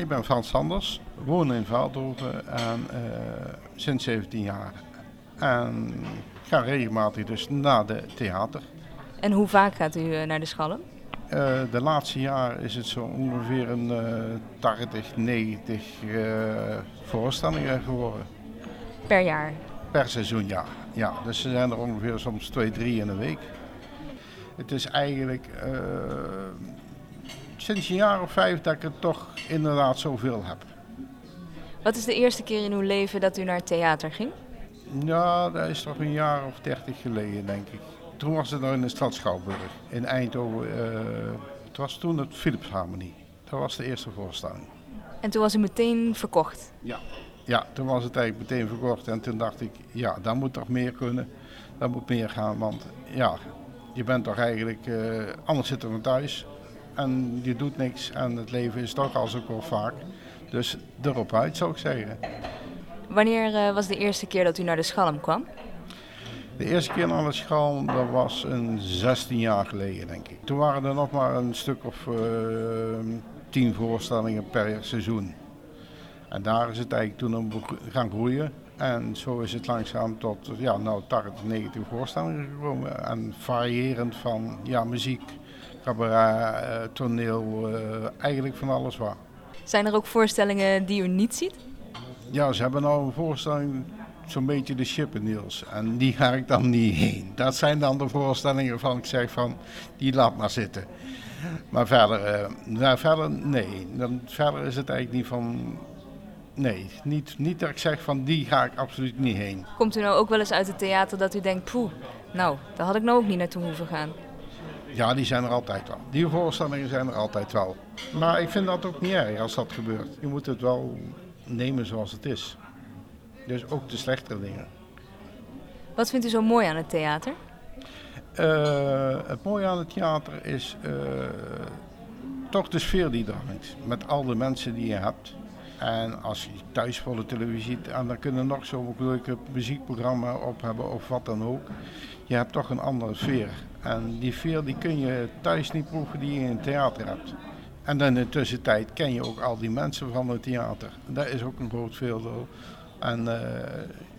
Ik ben Frans Sanders, woon in Veldhoven en uh, sinds 17 jaar. En ga regelmatig dus naar de theater. En hoe vaak gaat u naar de Schalm? Uh, de laatste jaar is het zo ongeveer een uh, 80, 90 voorstellingen geworden. Per jaar? Per seizoen, ja. ja. Dus er zijn er ongeveer soms twee, drie in een week. Het is eigenlijk sinds een jaar of vijf dat ik het toch inderdaad zoveel heb. Wat is de eerste keer in uw leven dat u naar het theater ging? Ja, dat is toch een jaar of dertig geleden, denk ik. Toen was het nog in de stad Schouwburg in Eindhoven. Uh, het was toen het Philipsharmonie. Dat was de eerste voorstelling. En toen was u meteen verkocht? Ja, ja, toen was het eigenlijk meteen verkocht. En toen dacht ik, ja, dat moet toch meer kunnen. Dat moet meer gaan, want ja, je bent toch eigenlijk, uh, anders zitten we thuis. En je doet niks en het leven is toch als ook wel vaak. Dus erop uit zou ik zeggen. Wanneer uh, was de eerste keer dat u naar de Schalm kwam? De eerste keer naar de Schalm, dat was een 16 jaar geleden denk ik. Toen waren er nog maar een stuk of uh, tien voorstellingen per seizoen. En daar is het eigenlijk toen om gaan groeien. En zo is het langzaam tot ja, nou, 80, 90 voorstellingen gekomen. En variërend van ja, muziek, cabaret, eh, toneel, eh, eigenlijk van alles waar. Zijn er ook voorstellingen die u niet ziet? Ja, ze hebben nou een voorstelling, zo'n beetje de Chippendales. En die ga ik dan niet heen. Dat zijn dan de voorstellingen waarvan ik zeg van, die laat maar zitten. Maar verder, uh, nou, verder nee. Dan, verder is het eigenlijk niet van, Nee, niet, niet dat ik zeg van die ga ik absoluut niet heen. Komt u nou ook wel eens uit het theater dat u denkt, poeh, nou, daar had ik nou ook niet naartoe hoeven gaan? Ja, die zijn er altijd wel. Die voorstellingen zijn er altijd wel. Maar ik vind dat ook niet erg als dat gebeurt. Je moet het wel nemen zoals het is. Dus ook de slechtere dingen. Wat vindt u zo mooi aan het theater? Uh, het mooie aan het theater is uh, toch de sfeer die er hangt. Met al de mensen die je hebt. En als je thuis voor de televisie ziet, en dan kunnen nog zo'n leuke muziekprogramma op hebben of wat dan ook. Je hebt toch een andere sfeer. En die sfeer die kun je thuis niet proeven die je in het theater hebt. En dan in de tussentijd ken je ook al die mensen van het theater. Dat is ook een groot voordeel. En uh,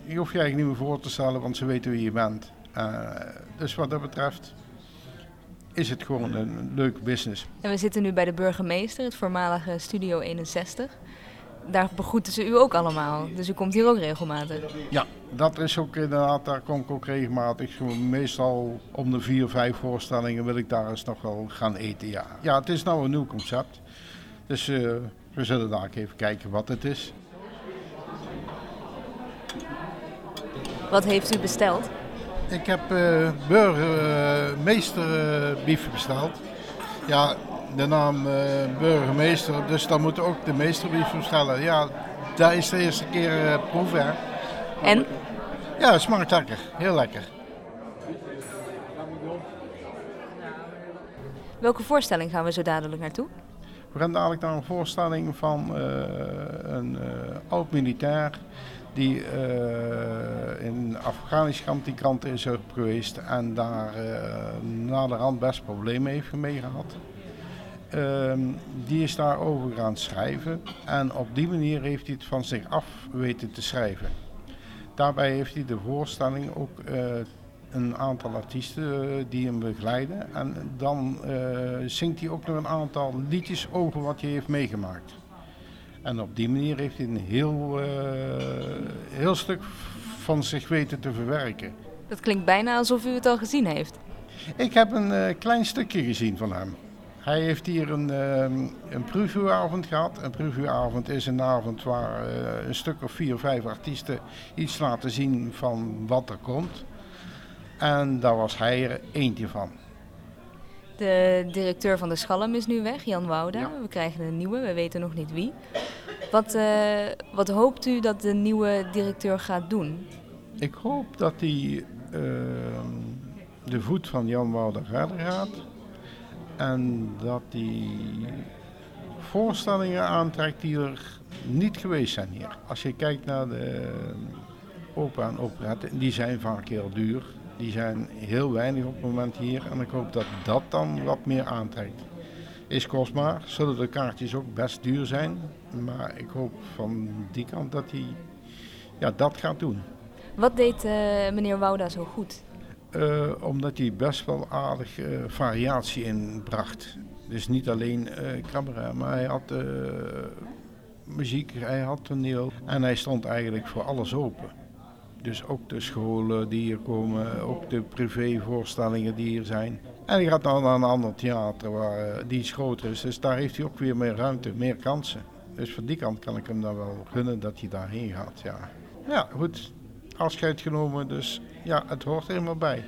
je hoeft je eigenlijk niet meer voor te stellen, want ze weten wie je bent. Uh, dus wat dat betreft is het gewoon een leuke business. En we zitten nu bij de burgemeester, het voormalige Studio 61 daar begroeten ze u ook allemaal. Dus u komt hier ook regelmatig. Ja, dat is ook inderdaad, daar kom ik ook regelmatig. Meestal om de vier, vijf voorstellingen wil ik daar eens nog wel gaan eten. Ja, ja het is nou een nieuw concept. Dus uh, we zullen daar even kijken wat het is. Wat heeft u besteld? Ik heb uh, burgermeester uh, bief besteld. Ja, de naam uh, burgemeester, dus dan moet ook de meesterbrief bestellen. Ja, dat is de eerste keer uh, proeven. En? Ja, het smaakt lekker. Heel lekker. Welke voorstelling gaan we zo dadelijk naartoe? We gaan dadelijk naar een voorstelling van uh, een oud-militair die in Afghanistan die kant is geweest en daar na de rand best problemen heeft mee gehad. Um, die is daarover gaan schrijven en op die manier heeft hij het van zich af weten te schrijven. Daarbij heeft hij de voorstelling ook uh, een aantal artiesten uh, die hem begeleiden en dan uh, zingt hij ook nog een aantal liedjes over wat hij heeft meegemaakt. En op die manier heeft hij een heel, heel stuk van zich weten te verwerken. Dat klinkt bijna alsof u het al gezien heeft. Ik heb een klein stukje gezien van hem. Hij heeft hier een, um, een previewavond gehad. Een previewavond is een avond waar uh, een stuk of vier, vijf artiesten iets laten zien van wat er komt. En daar was hij er eentje van. De directeur van de Schalm is nu weg, Jan Wouda. Ja. We krijgen een nieuwe, we weten nog niet wie. Wat, uh, wat hoopt u dat de nieuwe directeur gaat doen? Ik hoop dat hij uh, de voet van Jan Wouda verder gaat. En dat die voorstellingen aantrekt die er niet geweest zijn hier. Als je kijkt naar de opera en operetten, die zijn vaak heel duur. Die zijn heel weinig op het moment hier. En ik hoop dat dat dan wat meer aantrekt. is kostbaar. Zullen de kaartjes ook best duur zijn. Maar ik hoop van die kant dat hij ja, dat gaat doen. Wat deed uh, meneer Wouda zo goed? Uh, omdat hij best wel aardig uh, variatie inbracht. Dus niet alleen cabaret, maar hij had muziek, hij had toneel en hij stond eigenlijk voor alles open. Dus ook de scholen die hier komen, ook de privévoorstellingen die hier zijn. En hij gaat dan naar een ander theater waar, die iets groter is. Dus daar heeft hij ook weer meer ruimte, meer kansen. Dus van die kant kan ik hem dan wel gunnen dat hij daarheen gaat. Ja, ja goed. Afscheid genomen, dus ja, het hoort er helemaal bij.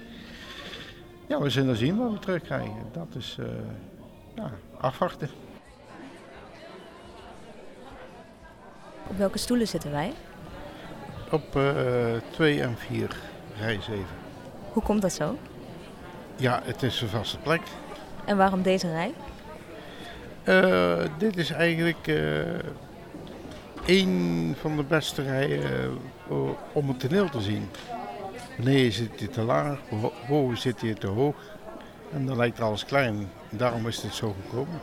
Ja, we zullen zien wat we terugkrijgen. Dat is uh, ja, afwachten. Op welke stoelen zitten wij? Op 2 uh, en 4, rij 7. Hoe komt dat zo? Ja, het is een vaste plek. En waarom deze rij? Uh, dit is eigenlijk een van de beste rijen uh, om het toneel te zien. Beneden zit je te laag, boven zit je te hoog. En dan lijkt alles klein. Daarom is dit zo gekomen.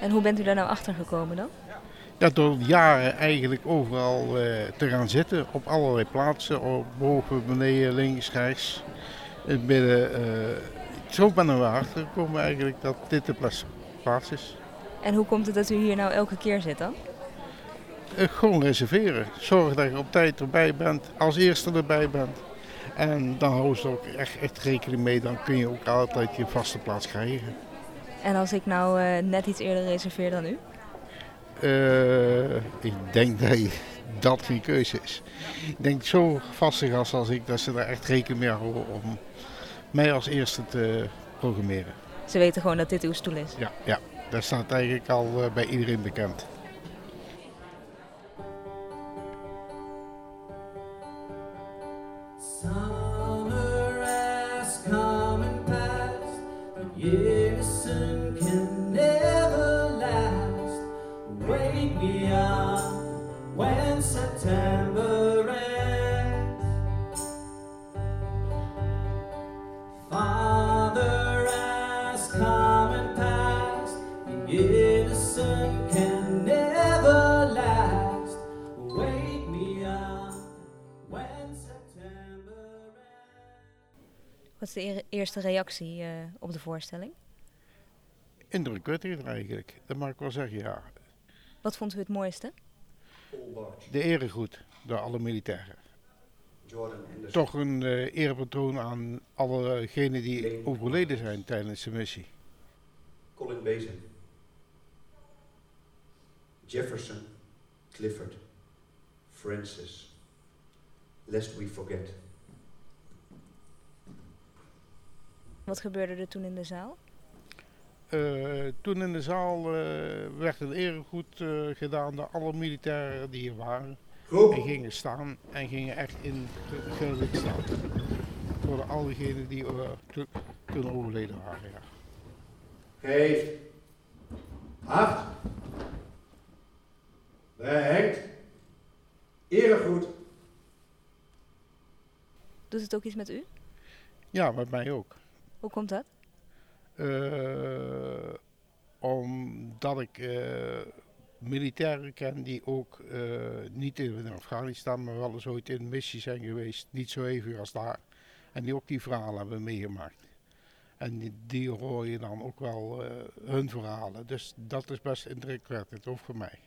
En hoe bent u daar nou achter gekomen dan? Ja, door jaren eigenlijk overal te gaan zitten. Op allerlei plaatsen. Op boven, beneden, links, rechts. In midden. zo ben ik erachter gekomen eigenlijk dat dit de plaats is. En hoe komt het dat u hier nou elke keer zit dan? Uh, gewoon reserveren. Zorg dat je op tijd erbij bent, als eerste erbij bent. En dan hou je ook echt, echt rekening mee, dan kun je ook altijd je vaste plaats krijgen. En als ik nou uh, net iets eerder reserveer dan u? Uh, ik denk dat dat geen keuze is. Ik denk zo vaste gast als ik, dat ze daar echt rekening mee houden om mij als eerste te programmeren. Ze weten gewoon dat dit uw stoel is? Ja, ja. dat staat eigenlijk al bij iedereen bekend. Summer has come and passed, years Wat is de eer- eerste reactie eh, op de voorstelling? Indrukwekkend eigenlijk, dat mag ik wel zeggen, ja. Wat vond u het mooiste? De eregoed door alle militairen. Toch een uh, erebetoon aan allegenen die overleden zijn tijdens de missie. Colin Basin. Jefferson, Clifford, Francis. Lest we forget. Wat gebeurde er toen in de zaal? Uh, toen in de zaal uh, werd een eregoed uh, gedaan door alle militairen die hier waren. Groep. En gingen staan en gingen echt in ge- gelijk staan. Voor al diegenen die to- toen overleden waren. Ja. Geeft. Acht. Brengt. Eregoed. Doet het ook iets met u? ja, met mij ook. Hoe komt dat? Eh, omdat ik eh, militairen ken die ook eh, niet in Afghanistan, maar wel eens ooit in missie zijn geweest. Niet zo even als daar. En die ook die verhalen hebben meegemaakt. En die, die hoor je dan ook wel hun verhalen. Dus dat is best indrukwekkend, ook voor mij.